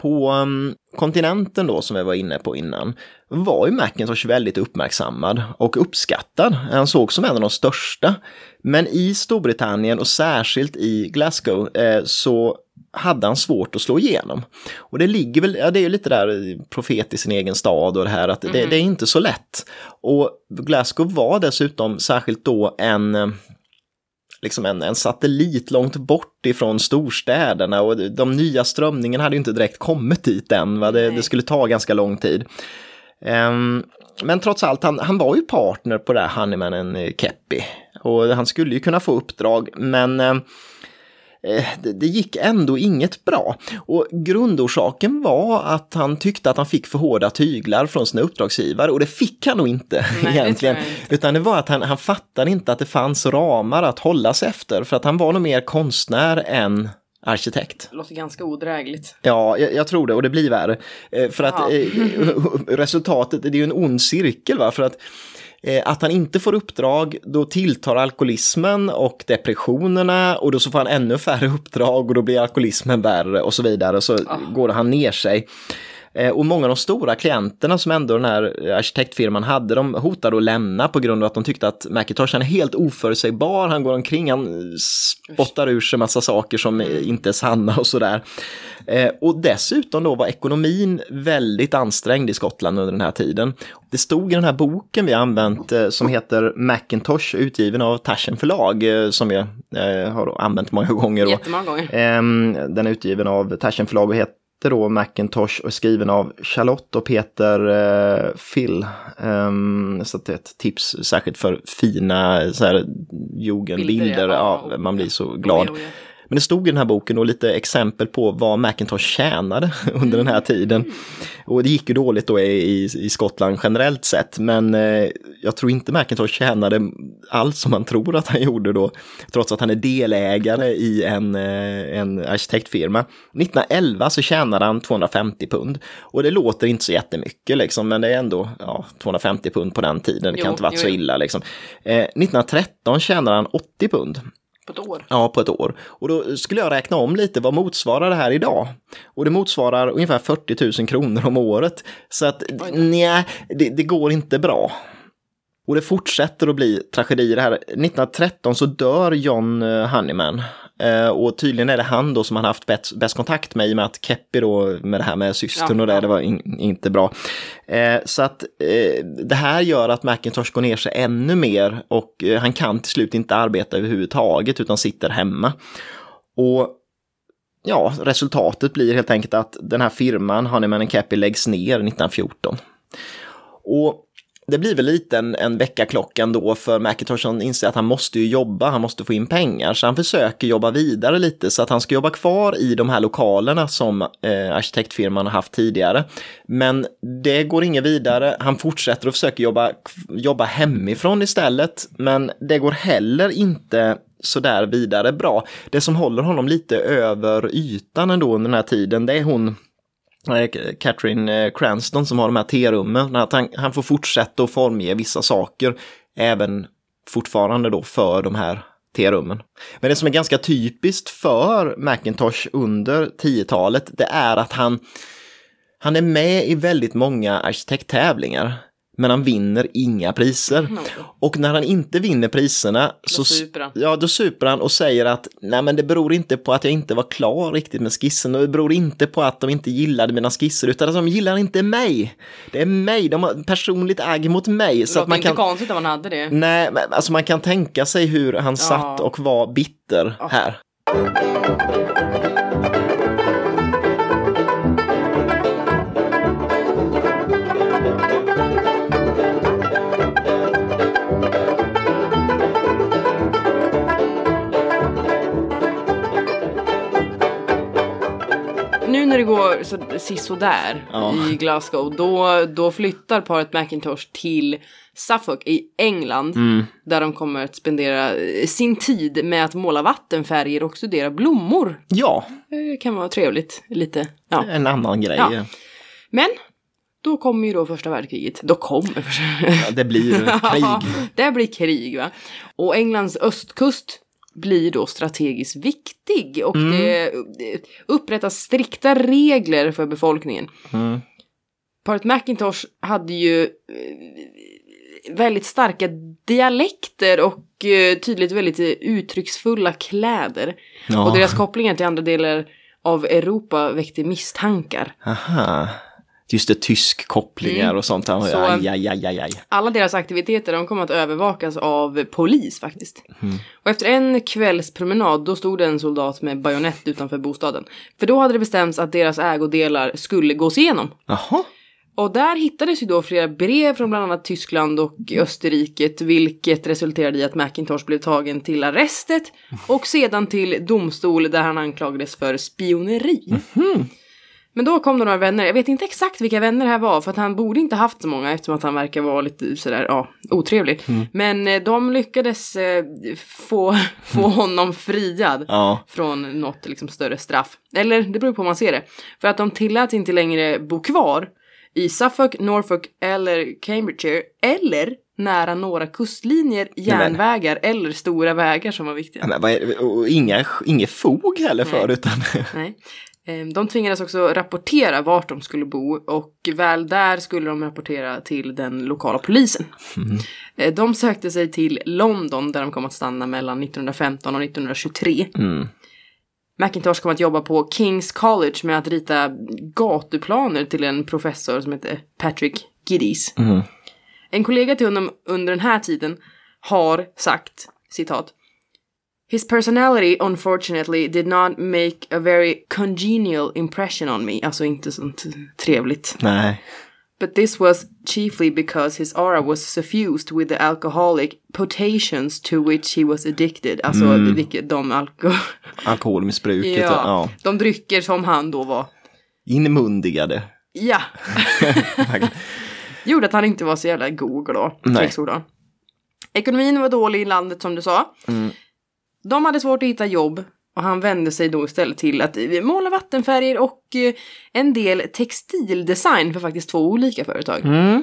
På um, kontinenten då som vi var inne på innan var ju Macintosh väldigt uppmärksammad och uppskattad. Han såg som en av de största. Men i Storbritannien och särskilt i Glasgow eh, så hade han svårt att slå igenom. Och det ligger väl, ja det är ju lite där profet i sin egen stad och det här att det, det är inte så lätt. Och Glasgow var dessutom särskilt då en eh, liksom en, en satellit långt bort ifrån storstäderna och de nya strömningarna hade ju inte direkt kommit dit än. Va? Det, det skulle ta ganska lång tid. Ehm, men trots allt, han, han var ju partner på det här Honeymanen eh, Keppi. Och han skulle ju kunna få uppdrag, men eh, det, det gick ändå inget bra. Och grundorsaken var att han tyckte att han fick för hårda tyglar från sina uppdragsgivare och det fick han nog inte Nej, det egentligen. inte. Utan det var att han, han fattade inte att det fanns ramar att hålla sig efter för att han var nog mer konstnär än arkitekt. det låter ganska odrägligt. Ja, jag, jag tror det och det blir värre. Eh, för att Ja. eh, resultatet, det är ju en ond cirkel va, för att eh, att han inte får uppdrag, då tilltar alkoholismen och depressionerna och då så får han ännu färre uppdrag och då blir alkoholismen värre och så vidare. Så går han ner sig. Eh, Och många av de stora klienterna som ändå den här arkitektfirman hade, de hotade att lämna på grund av att de tyckte att Macintosh är helt oförutsägbar, han går omkring, han spottar ur sig massa saker som eh, inte är sanna och sådär. Eh, Och dessutom då var ekonomin väldigt ansträngd i Skottland under den här tiden. Det stod i den här boken vi har använt eh, som heter Macintosh, utgiven av Taschen förlag, som jag har använt många gånger. Jättemånga gånger. Ehm, Den är utgiven av Taschen förlag och heter då Macintosh och är skriven av Charlotte och Peter eh, Phil. Ehm, så det är ett tips särskilt för fina så här, jugendbilder. Bilder, ja. Man blir så glad. Oj, oj. Men det stod i den här boken då lite exempel på vad Macintosh tjänade under den här tiden. Och det gick ju dåligt då i, i, Skottland generellt sett, men eh, jag tror inte Macintosh tjänade allt som man tror att han gjorde då, trots att han är delägare i en, eh, en arkitektfirma. 1911 så tjänade han 250 pund och det låter inte så jättemycket liksom, men det är ändå ja, 250 pund på den tiden, det kan Jo, inte varit jo, så illa liksom. Eh, 1913 tjänade han 80 pund. På ett år. Ja, på ett år. Och då skulle jag räkna om lite, vad motsvarar det här idag? Och det motsvarar ungefär 40 000 kronor om året. Så att, nej, det, det går inte bra. Och det fortsätter att bli tragedier här. 1913 så dör John eh, Honeyman. Eh, och tydligen är det han då som han haft bäst, bäst kontakt med i och med att Keppi då med det här med systern Ja, och det, det var in, inte bra. Eh, så att eh, det här gör att Macintosh går ner sig ännu mer och han kan till slut inte arbeta överhuvudtaget utan sitter hemma. Och ja, resultatet blir helt enkelt att den här firman, Honeyman Cappy, läggs ner 1914. Och det blir väl lite en, en väckarklocka ändå för Macintosh han inser att han måste ju jobba, han måste få in pengar. Så han försöker jobba vidare lite så att han ska jobba kvar i de här lokalerna som eh, arkitektfirman har haft tidigare. Men det går inget vidare, han fortsätter och försöker jobba, jobba hemifrån istället. Men det går heller inte sådär vidare bra. Det som håller honom lite över ytan ändå under den här tiden, det är hon Eh, Catherine eh, Cranston som har de här T-rummen, att han, han får fortsätta att formge vissa saker även fortfarande då för de här T-rummen. Men det som är ganska typiskt för Macintosh under 10-talet, det är att han, han är med i väldigt många arkitekttävlingar men han vinner inga priser. Mm. Och när han inte vinner priserna så super han. Ja, då super han och säger att nej men det beror inte på att jag inte var klar riktigt med skissen och det beror inte på att de inte gillade mina skisser utan att de gillar inte mig. Det är mig, de har personligt agg mot mig. Det Så att man inte kan, konstigt om man hade det. nej, men alltså man kan tänka sig hur han satt och var bitter här. När det går så, sisådär Ja. i Glasgow, då, då flyttar paret Macintosh till Suffolk i England. Mm. Där de kommer att spendera eh, sin tid med att måla vattenfärger och studera blommor. Ja, Det kan vara trevligt, lite. Ja. en annan grej. Ja. Men, då kommer ju då första världskriget. Då kommer första Ja, Det blir krig. det blir krig va. Och Englands östkust blir då strategiskt viktig och det det upprättas strikta regler för befolkningen. Mm. Paret Macintosh hade ju eh, väldigt starka dialekter och eh, tydligt väldigt eh, uttrycksfulla kläder. Ja. Och deras kopplingar till andra delar av Europa väckte misstankar. Aha. Just det, tysk kopplingar och sånt. Så- Aj, aj, aj, aj, aj. Alla deras aktiviteter de kommer att övervakas av polis faktiskt. Och efter en kvällspromenad då stod det en soldat med bajonett utanför bostaden. För då hade det bestämts att deras ägodelar skulle gås igenom. Jaha. Och där hittades ju då flera brev från bland annat Tyskland och Österriket, vilket resulterade i att Macintosh blev tagen till arrestet och sedan till domstol där han anklagades för spioneri. Men då kom det några vänner, jag vet inte exakt vilka vänner det här var för att han borde inte haft så många eftersom att han verkar vara lite sådär, ja, otrevlig. Men eh, de lyckades eh, få, få honom friad Ja. från något liksom större straff. Eller det beror på hur man ser det. För att de tillät inte längre bo kvar i Suffolk, Norfolk eller Cambridgeshire eller nära några kustlinjer, järnvägar eller stora vägar som var viktiga. Men vad är, och inga, inget fog heller för Nej. utan Nej. Eh, De tvingades också rapportera vart de skulle bo och väl där skulle de rapportera till den lokala polisen. Eh, De sökte sig till London där de kom att stanna mellan 1915 och 1923. mm. Macintosh kom att jobba på Kings College med att rita gatuplaner till en professor som heter Patrick Giddies. Mm. En kollega till honom under den här tiden har sagt, citat, His personality unfortunately did not make a very congenial impression on me. Alltså inte sånt trevligt. nej. But this was chiefly because his aura was suffused with the alcoholic potations to which he was addicted. Alltså vilket de alko... Alkoholmissbruket. ja, Ja. de drycker som han då var. Inmundigade. Ja. Gjorde att han inte var så jävla god och glad. Ekonomin var dålig i landet som du sa. Mm. De hade svårt att hitta jobb och han vände sig då istället till att måla vattenfärger och eh, en del textildesign för faktiskt två olika företag. Mm.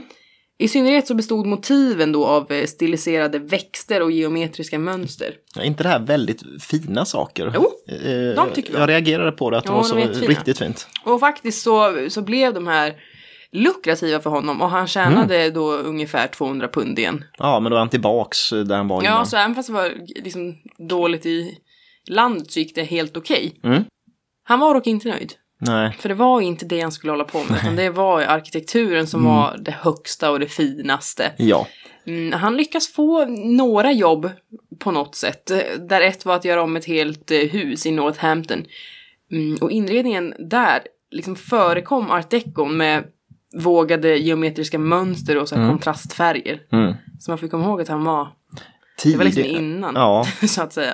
I synnerhet så bestod motiven då av eh, stiliserade växter och geometriska mönster. Är inte det här väldigt fina saker? Jo, Eh, de tycker jag. Jag reagerade på det, att det Ja, var så riktigt fint. Och faktiskt så, så blev de här lukrativa för honom och han tjänade Mm. då ungefär 200 pund igen. Ja, men då är han tillbaks där han var Ja, innan. så även fast det var liksom dåligt i landet så gick det helt okej. Mm. Han var dock inte nöjd. Nej. För det var inte det han skulle hålla på med, utan det var arkitekturen som Mm. var det högsta och det finaste. Ja. Mm, han lyckas få några jobb på något sätt. Där ett var att göra om ett helt eh, hus i Northampton. Mm, och inredningen där liksom förekom art deco med vågade geometriska mönster och så här kontrastfärger. Mm. Så man får komma ihåg att han var, det var liksom Tidig- innan. Ja. så att säga.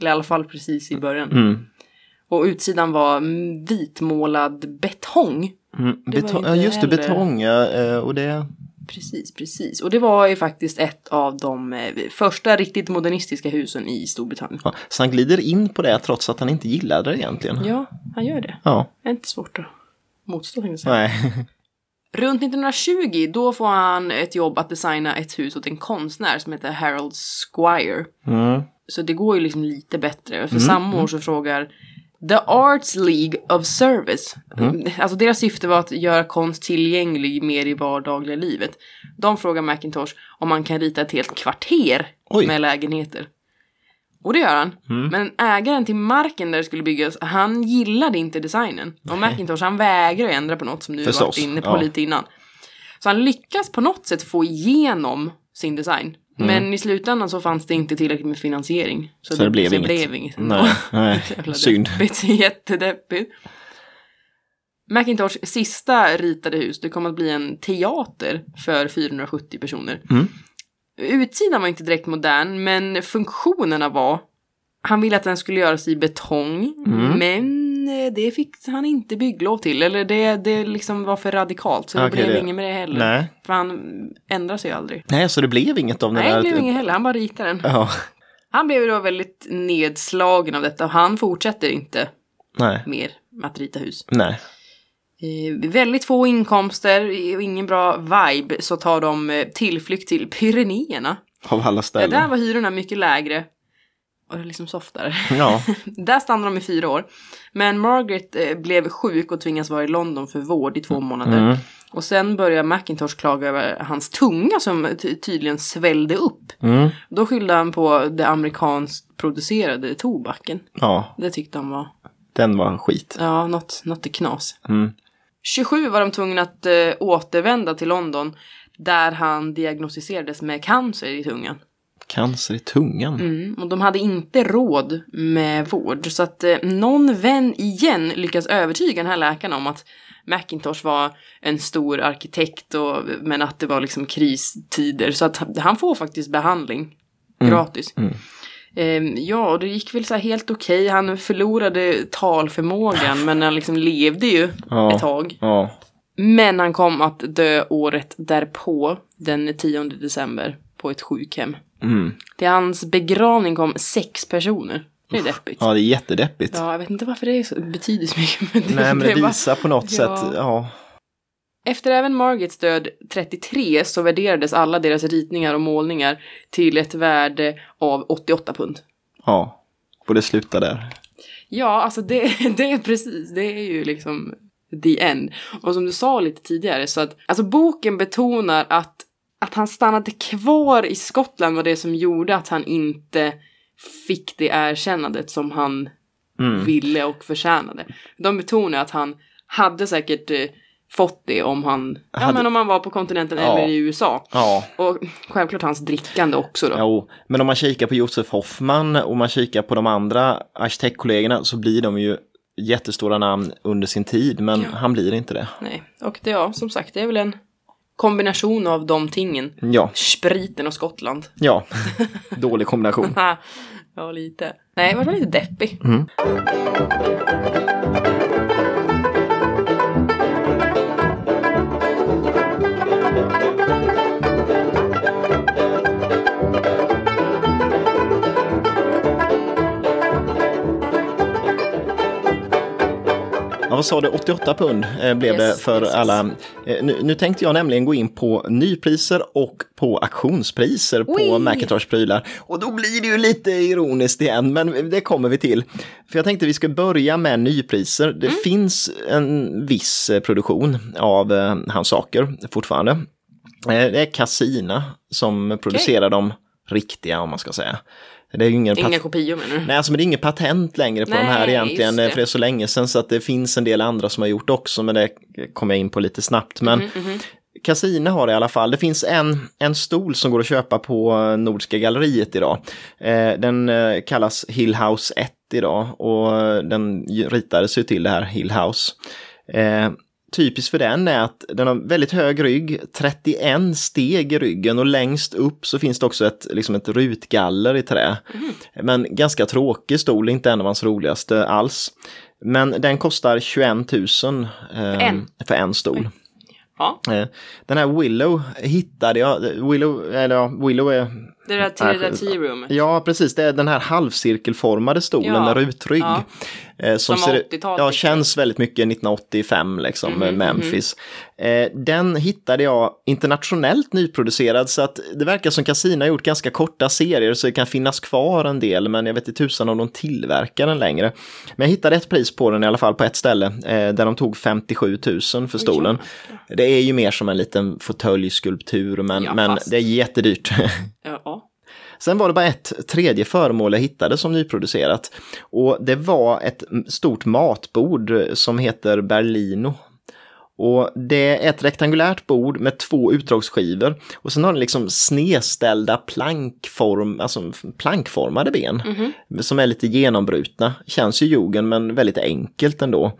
Eller i alla fall precis i början. Mm. Och utsidan var mm, vitmålad betong. Mm. Inte ja, just det, heller- betong. Ja, eh, och det... Precis, precis. Och det var ju faktiskt ett av de eh, första riktigt modernistiska husen i Storbritannien. Ja. Så han glider in på det trots att han inte gillade det egentligen. Ja, han gör det. Ja. Det är inte svårt att motstå tänkte jag säga. Nej. Runt 1920 då får han ett jobb att designa ett hus åt en konstnär som heter Harold Squire. Mm. Så det går ju liksom lite bättre. För samma år så frågar The Arts League of Service. Alltså deras syfte var att göra konst tillgänglig mer i vardagliga livet. De frågar Macintosh om man kan rita ett helt kvarter Oj. med lägenheter. Och det gör han. Men ägaren till marken där det skulle byggas, han gillade inte designen. Och Macintosh han vägrar att ändra på något som du Förstås, varit inne på ja. lite innan. Så han lyckas på något sätt få igenom sin design. Men i slutändan så fanns det inte tillräckligt med finansiering. Så, det blev så inget. blev inget. Nej, nej. Synd. Deppigt, jättedeppigt. Macintosh sista ritade hus, det kom att bli en teater för 470 personer. Mm. Utsidan var inte direkt modern, men funktionerna var... Han ville att den skulle göras i betong, Mm. men eh, det fick han inte bygglov till. Eller det, det liksom var för radikalt, så det Okej, blev det- inget med det heller. Nej. För han ändrar sig aldrig. Nej, så det blev inget av den Nej, där... det blev inget heller, han bara ritade den. Ja. Han blev då väldigt nedslagen av detta och han fortsätter inte Nej. mer med att rita hus. Nej. Eh, väldigt få inkomster och ingen bra vibe så tar de eh, tillflykt till Pyrenéerna. Av alla Ja, ställen. där var hyrorna mycket lägre. Och det är liksom softare. Ja. där stannade de i fyra år. Men Margaret eh, blev sjuk och tvingas vara i London för vård i två månader. Mm. Och sen börjar Macintosh klaga över hans tunga som ty- tydligen svällde upp. Mm. Då skyllde han på det amerikanskt producerade tobaken. Ja, Det tyckte han var, den var skit. ja, något, något knas. Mm. 27 var de tvungna att eh, återvända till London. Där han diagnostiserades med cancer i tungan. Cancer i tungan. Mm, och de hade inte råd med vård. Så att eh, någon vän igen lyckas övertyga den här läkaren om att Macintosh var en stor arkitekt och, men att det var liksom kristider. Så att han får faktiskt behandling gratis. Mm. Eh, ja, och det gick väl så helt okej. Han förlorade talförmågan men han liksom levde ju Ja. ett tag. Ja. Men han kom att dö året därpå, den 10 december, på ett sjukhem. Mm. Till hans begravning kom sex personer. Det är deppigt. Ja. ja, det är jättedeppigt. jag vet inte varför det så, betyder så mycket. Men det, Nej, men det var- visar på något Ja. sätt. Ja. Efter även Margits död 33 så värderades alla deras ritningar och målningar till ett värde av 88 pund. Ja. Och det slutar där. Ja, alltså det, det är precis, det är ju liksom the end. Och som du sa lite tidigare så att, alltså boken betonar att, att han stannade kvar i Skottland var det som gjorde att han inte fick det erkännandet som han Mm. ville och förtjänade. De betonar att han hade säkert eh, fått det om han, ja Hade- men om han var på kontinenten Ja. eller i USA. Ja. Och självklart hans drickande också då. Jo, men om man kikar på Josef Hoffman och man kikar på de andra arkitektkollegorna så blir de ju jättestora namn under sin tid, men Ja. han blir inte det. Nej, och det, ja, som sagt, det är väl en kombination av de tingen. Ja, Spriten och Skottland. ja, dålig kombination. ja, lite. Nej, jag var lite deppig. Mm. Vad sa du, 88 pund eh, blev det Yes, för yes, alla. Eh, nu, nu tänkte jag nämligen gå in på nypriser och på auktionspriser på Oi! Macintosh-prylar. Och då blir det ju lite ironiskt igen, men det kommer vi till. För jag tänkte vi ska börja med nypriser. Det Mm. finns en viss eh, produktion av eh, hans saker fortfarande. Det är Casina som producerar de riktiga, om man ska säga. Det är ju ingen Inga kopior menar du? Nej, alltså, men det är inget patent längre på de här Nej, egentligen, det. för det är så länge sedan så att det finns en del andra som har gjort också, men det kommer jag in på lite snabbt. Men Mhm, Casino har det i alla fall. Det finns en, en stol som går att köpa på Nordiska galleriet idag. Eh, den eh, kallas Hillhouse 1 idag och den ritades ju till det här Hillhouse. Eh, typiskt för den är att den har väldigt hög rygg, 31 steg i ryggen och längst upp så finns det också ett, liksom ett rutgaller i trä. Men ganska tråkig stol, inte en av hans roligaste alls. Men den kostar 21 000 eh, en? för en stol. Ja, Eh, Den här Willow hittade jag, Willow, eller ja, Willow är det där till det där tea roomet. Ja, precis. Det är den här halvcirkelformade stolen Ja. med rutrygg. Ja. Eh, Som ser, 80-talet, ja, liksom. känns väldigt mycket 1985 liksom, Mhm, med Memphis. Eh, den hittade jag internationellt nyproducerad så att det verkar som Casino har gjort ganska korta serier så det kan finnas kvar en del men jag vet inte tusan om de tillverkar den längre. Men jag hittade ett pris på den i alla fall på ett ställe eh, där de tog 57 000 för stolen. Det är ju mer som en liten fåtöljskulptur men, Ja, men fast- det är jättedyrt. Ja, ja. Sen var det bara ett tredje föremål jag hittade som nyproducerat. Och det var ett stort matbord som heter Berlino. Och det är ett rektangulärt bord med två utdragsskivor. Och sen har den liksom snedställda plankform, alltså plankformade ben. Som är lite genombrutna. Känns ju jorden men väldigt enkelt ändå.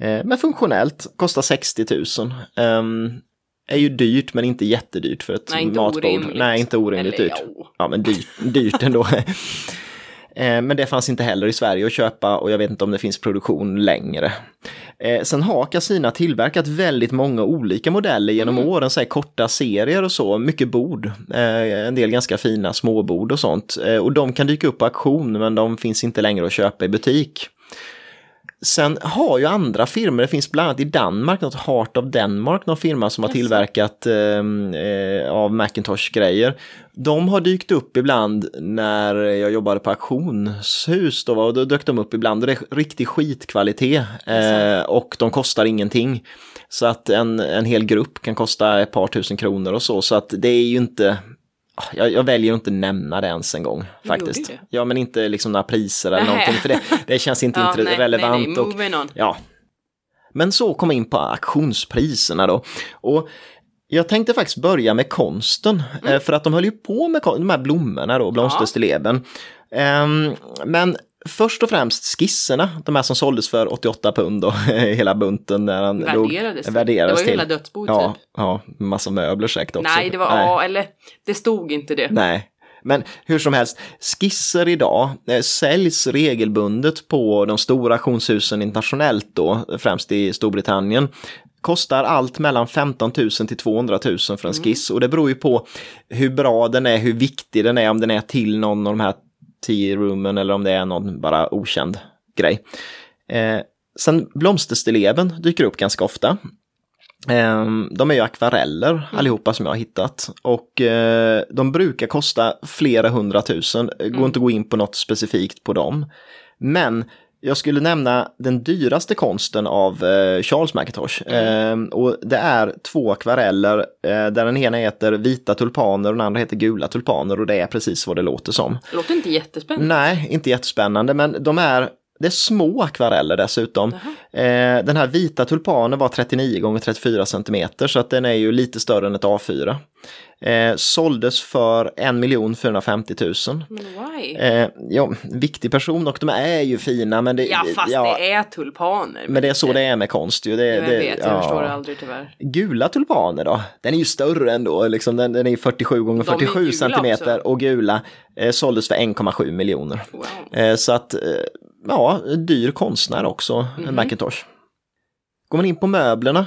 Eh, men funktionellt, kostar 60 000. Är ju dyrt men inte jättedyrt för ett Nej, matbord. orimligt. Nej, inte orimligt Eller, dyrt. ja. Ja, men dyrt, dyrt ändå. Eh, Men det fanns inte heller i Sverige att köpa och jag vet inte om det finns produktion längre. Eh, Sen har Casina tillverkat väldigt många olika modeller genom Mm. åren, så här korta serier och så, mycket bord. Eh, En del ganska fina småbord och sånt. Och de kan dyka upp på auktion men de finns inte längre att köpa i butik. Sen har ju andra firmor, det finns bland annat i Danmark, något Heart of Denmark, någon firma som har tillverkat eh, eh, av Macintosh-grejer. De har dykt upp ibland när jag jobbade på auktionshus då, och då dök de upp ibland. Det är riktig skitkvalitet eh, och de kostar ingenting. Så att en, en hel grupp kan kosta ett par tusen kronor och så, så att det är ju inte jag, jag väljer att inte nämna det ens en gång faktiskt. Ja, men inte liksom några priser eller Nej. någonting, för det, det känns inte Ja, nej, relevant. Nej, nej, och. Ja. Men så kom jag in på auktionspriserna då. Och jag tänkte faktiskt börja med konsten, Mm. eh, för att de höll ju på med de här blommorna då, blomsterstilleben. Ehm, men först och främst skisserna, de här som såldes för 88 pund då, hela bunten. När han låg- Värderades det? värderades Det var ju till. hela dödsboet Ja, typ. ja, massa möbler säkert också. Nej, det var, ja, eller det stod inte det. Nej, men hur som helst, skisser idag eh, säljs regelbundet på de stora auktionshusen internationellt då, främst i Storbritannien. Kostar allt mellan 15 000 till 200 000 för en Mm. skiss och det beror ju på hur bra den är, hur viktig den är, om den är till någon av de här tea roomen eller om det är någon bara okänd grej. Eh, sen blomsterstilleben dyker upp ganska ofta. Ehm, De är ju akvareller allihopa som jag har hittat och eh, de brukar kosta flera hundratusen. Går inte att gå in på något specifikt på dem. Men jag skulle nämna den dyraste konsten av eh, Charles McIntosh. Ehm, och det är två akvareller eh, där den ena heter vita tulpaner och den andra heter gula tulpaner och det är precis vad det låter som. Det låter inte jättespännande. Nej, inte jättespännande, men de är, det är små akvareller dessutom. Eh, den här vita tulpanen var 39 gånger 34 centimeter så att den är ju lite större än ett A4. Eh, såldes för 1 450 000. Men why? Eh, ja, viktig person och de är ju fina men det, ja, fast ja, det är tulpaner. men det är så det är med konst ju. Det, Jag det, vet, jag ja. förstår det aldrig tyvärr. Gula tulpaner då? Den är ju större ändå, liksom, den, den är 47 gånger De är 47 gula centimeter också. och gula eh, såldes för 1,7 miljoner. Wow. Eh, så att, eh, ja, dyr konstnär också, Mhm. Macintosh. Går man in på möblerna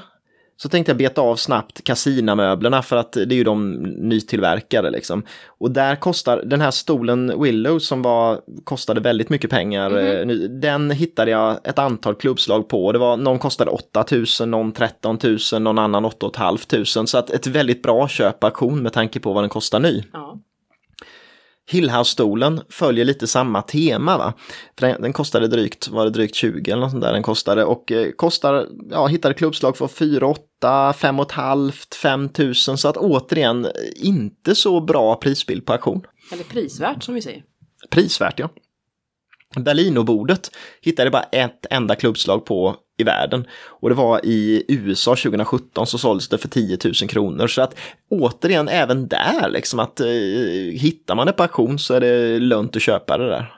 så tänkte jag beta av snabbt Casina-möblerna för att det är ju de nytillverkade liksom. Och där kostar den här stolen Willow som var, kostade väldigt mycket pengar, ny- den hittade jag ett antal klubbslag på. Det var, någon kostade 8 000, någon 13 000, någon annan 8 500. Så att ett väldigt bra köp på auktion med tanke på vad den kostar ny. Ja. Hillhouse-stolen följer lite samma tema va. För den, den kostade drygt, var det drygt 20 eller något sånt där den kostade och eh, kostar, ja hittade klubbslag för 4 8, 5 500, 5 000 så att återigen inte så bra prisbild på auktion. Eller prisvärt som vi säger. Prisvärt ja. Berlinobordet hittade bara ett enda klubbslag på i världen. Och det var i USA 2017 så såldes det för 10 000 kronor. Så att återigen även där liksom att eh, hittar man det på auktion så är det lönt att köpa det där.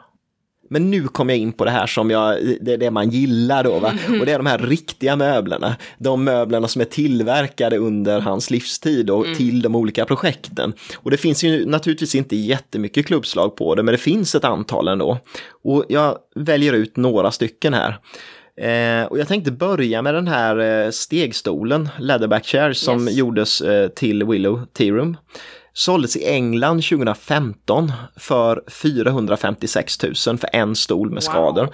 Men nu kommer jag in på det här som jag, det är det man gillar då, va? och det är de här riktiga möblerna. De möblerna som är tillverkade under hans livstid och mm. till de olika projekten. Och det finns ju naturligtvis inte jättemycket klubbslag på det, men det finns ett antal ändå. Och jag väljer ut några stycken här. Eh, och jag tänkte börja med den här eh, stegstolen, Leatherback Chair, som yes. gjordes eh, till Willow Tea Room. Såldes i England 2015 för 456 000 för en stol med wow. skador.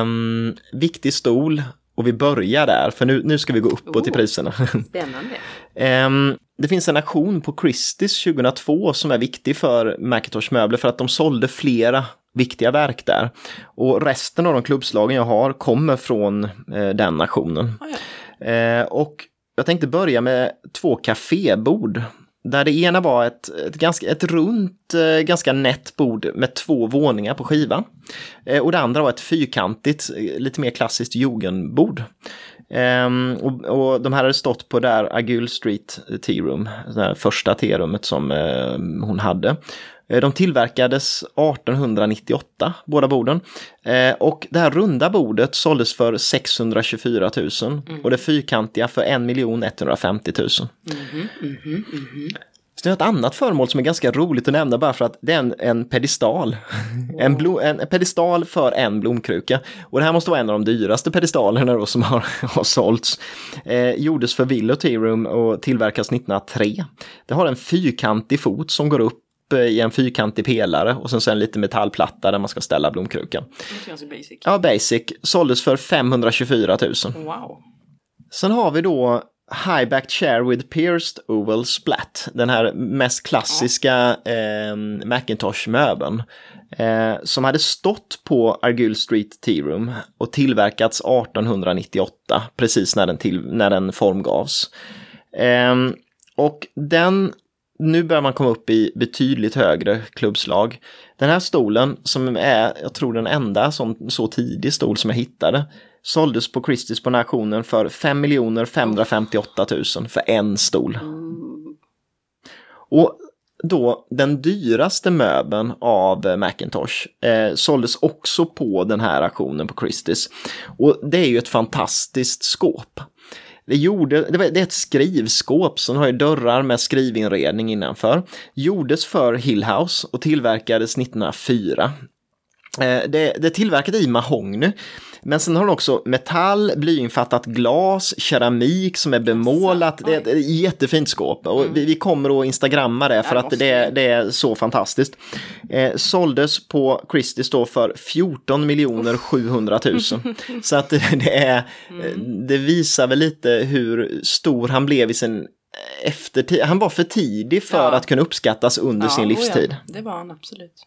Um, viktig stol och vi börjar där, för nu, nu ska vi gå uppåt oh, i priserna. Spännande. Det finns en aktion på Christie's 2002 som är viktig för Macintosh möbler för att de sålde flera viktiga verk där. Och resten av de klubbslagen jag har kommer från eh, den aktionen. Oh, ja. eh, och jag tänkte börja med två kafébord där det ena var ett, ett, ganska, ett runt, eh, ganska nätt bord med två våningar på skivan. Eh, och det andra var ett fyrkantigt, eh, lite mer klassiskt jugendbord. Um, och, och, de här hade stått på där Agul Street Tea Room, det första tearummet som uh, hon hade. Eh, de tillverkades 1898, båda borden. Eh, och det här runda bordet såldes för 624 000 mm. och det fyrkantiga för 1 150 000. Mm, mm, så det är ett annat föremål som är ganska roligt att nämna bara för att det är en, en pedestal. Wow. En, blom, en, pedestal för en blomkruka. Och det här måste vara en av de dyraste pedestalerna då som har, har sålts. Eh, gjordes för Willow Tea Room och tillverkas 1903. Det har en fyrkantig fot som går upp i en fyrkantig pelare och sen, sen lite metallplatta där man ska ställa blomkrukan. Ganska basic. Ja, basic. Såldes för 524 000. Wow. Sen har vi då High-backed chair with pierced oval splat. Den här mest klassiska eh, Macintosh-möbeln. Eh, som hade stått på Argyll Street Tea Room och tillverkats 1898, precis när den, till, när den formgavs. Eh, och den nu börjar man komma upp i betydligt högre klubbslag. Den här stolen som är, jag tror den enda som, så tidig stol som jag hittade, såldes på Christie's på den här auktionen för 5 558 000 för en stol. Och då den dyraste möbeln av Macintosh eh, såldes också på den här auktionen på Christie's. Och det är ju ett fantastiskt skåp. Det, gjorde, det, var, det är ett skrivskåp som har ju dörrar med skrivinredning innanför. Gjordes för Hillhouse och tillverkades 1904. Eh, det, det är tillverkat i mahogny men sen har den också metall, blyinfattat glas, keramik som är bemålat. Det är ett jättefint skåp och mm. vi, vi, kommer att instagramma det för att det, det, är så fantastiskt. Eh, såldes på Christie då för 14 miljoner 700 000. så att det, är, mm. det visar väl lite hur stor han blev i sin eftertid. Han var för tidig för ja. att kunna uppskattas under ja, sin livstid. Ja, det var han absolut.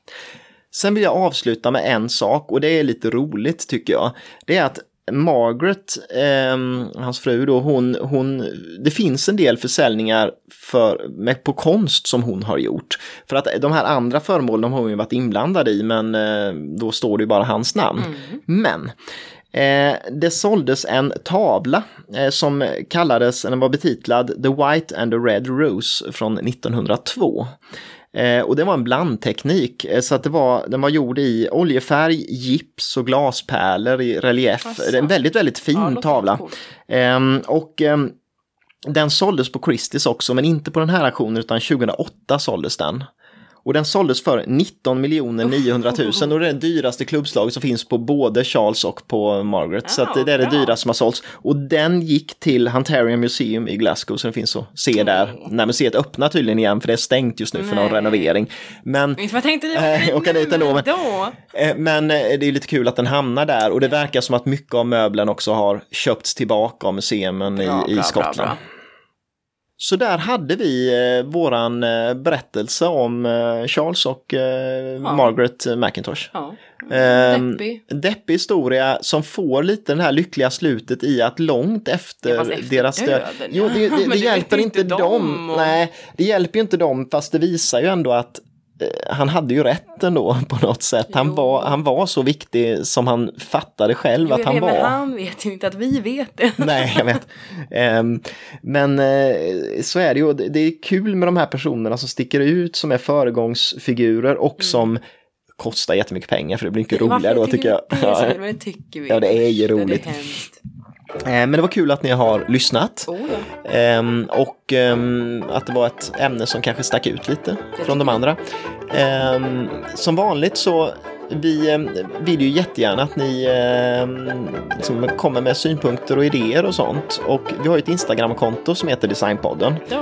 Sen vill jag avsluta med en sak och det är lite roligt tycker jag. Det är att Margaret, eh, hans fru då, hon, hon, det finns en del försäljningar för, med, på konst som hon har gjort. För att de här andra föremålen har hon ju varit inblandad i men eh, då står det ju bara hans namn. Mm. Men eh, det såldes en tavla eh, som kallades, den var betitlad The White and the Red Rose från 1902. Eh, och det var en blandteknik, eh, så att det var, den var gjord i oljefärg, gips och glaspärlor i relief. Asså. En väldigt, väldigt fin ja, tavla. Eh, och ehm, den såldes på Christie's också, men inte på den här auktionen utan 2008 såldes den. Och den såldes för 19 900 000 och det är det dyraste klubbslaget som finns på både Charles och på Margaret. Oh, så det är det dyraste som har sålts. Och den gick till Hunterian Museum i Glasgow så den finns att se där. När museet öppnar tydligen igen för det är stängt just nu för någon renovering. Men... Vad tänkte? Äh, åka dit ändå. Men, då? Eh, men eh, det är lite kul att den hamnar där och det verkar som att mycket av möblen också har köpts tillbaka av museumen i, i Skottland. Bra, bra. Så där hade vi eh, våran eh, berättelse om eh, Charles och eh, ja. Margaret McIntosh. Ja. Ehm, deppig. deppig historia som får lite den här lyckliga slutet i att långt efter, ja, efter deras död. Jo, det, det, det, det hjälper inte dem. och... Nej, det hjälper ju inte dem fast det visar ju ändå att han hade ju rätt ändå på något sätt. Han var, han var så viktig som han fattade själv jo, att han vet, var. Men han vet ju inte att vi vet det. Nej, jag vet. Um, men uh, så är det ju. Det är kul med de här personerna som sticker ut, som är föregångsfigurer och mm. som kostar jättemycket pengar för det blir mycket roligare då tycker jag. Det, men det tycker vi. Ja, det är ju roligt. Ja, det är Men det var kul att ni har lyssnat. Oh, ja. Ehm, och ehm, att det var ett ämne som kanske stack ut lite från de andra. Ehm, som vanligt så vi ehm, vill ju jättegärna att ni ehm, liksom kommer med synpunkter och idéer och sånt. Och vi har ju ett Instagramkonto som heter Designpodden. Vi.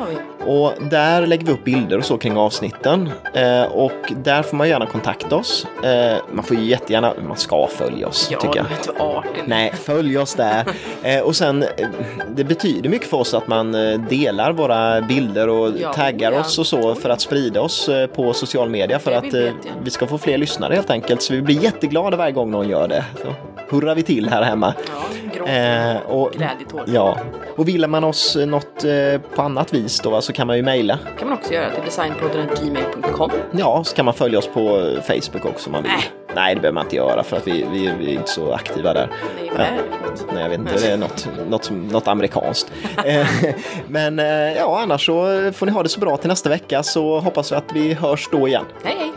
Och där lägger vi upp bilder och så kring avsnitten. Eh, och där får man gärna kontakta oss. Eh, man får ju jättegärna, man ska följa oss Ja, tycker jag. du är. Nej, följ oss där. Eh, och sen, eh, det betyder mycket för oss att man eh, delar våra bilder och Ja, taggar ja. oss och så för att sprida oss eh, på social media för att vi eh, vi ska få fler lyssnare helt enkelt. Så vi blir jätteglada varje gång någon gör det. Så hurrar vi till här hemma. Ja, gråt. Eh, och, Glädjetår. ja, och vill man oss något eh, på annat vis då så kan man ju mejla. kan man också göra till designpodden.gmail.com. Ja, så kan man följa oss på eh, Facebook också om man vill. Nej. Nej, det behöver man inte göra för att vi, vi, vi är inte så aktiva där. Nej, något? Nej, jag vet inte, det är något, något, som- något amerikanskt. Eh, Men eh, ja, annars så får ni ha det så bra till nästa vecka så hoppas vi att vi hörs då igen. Hej, hej!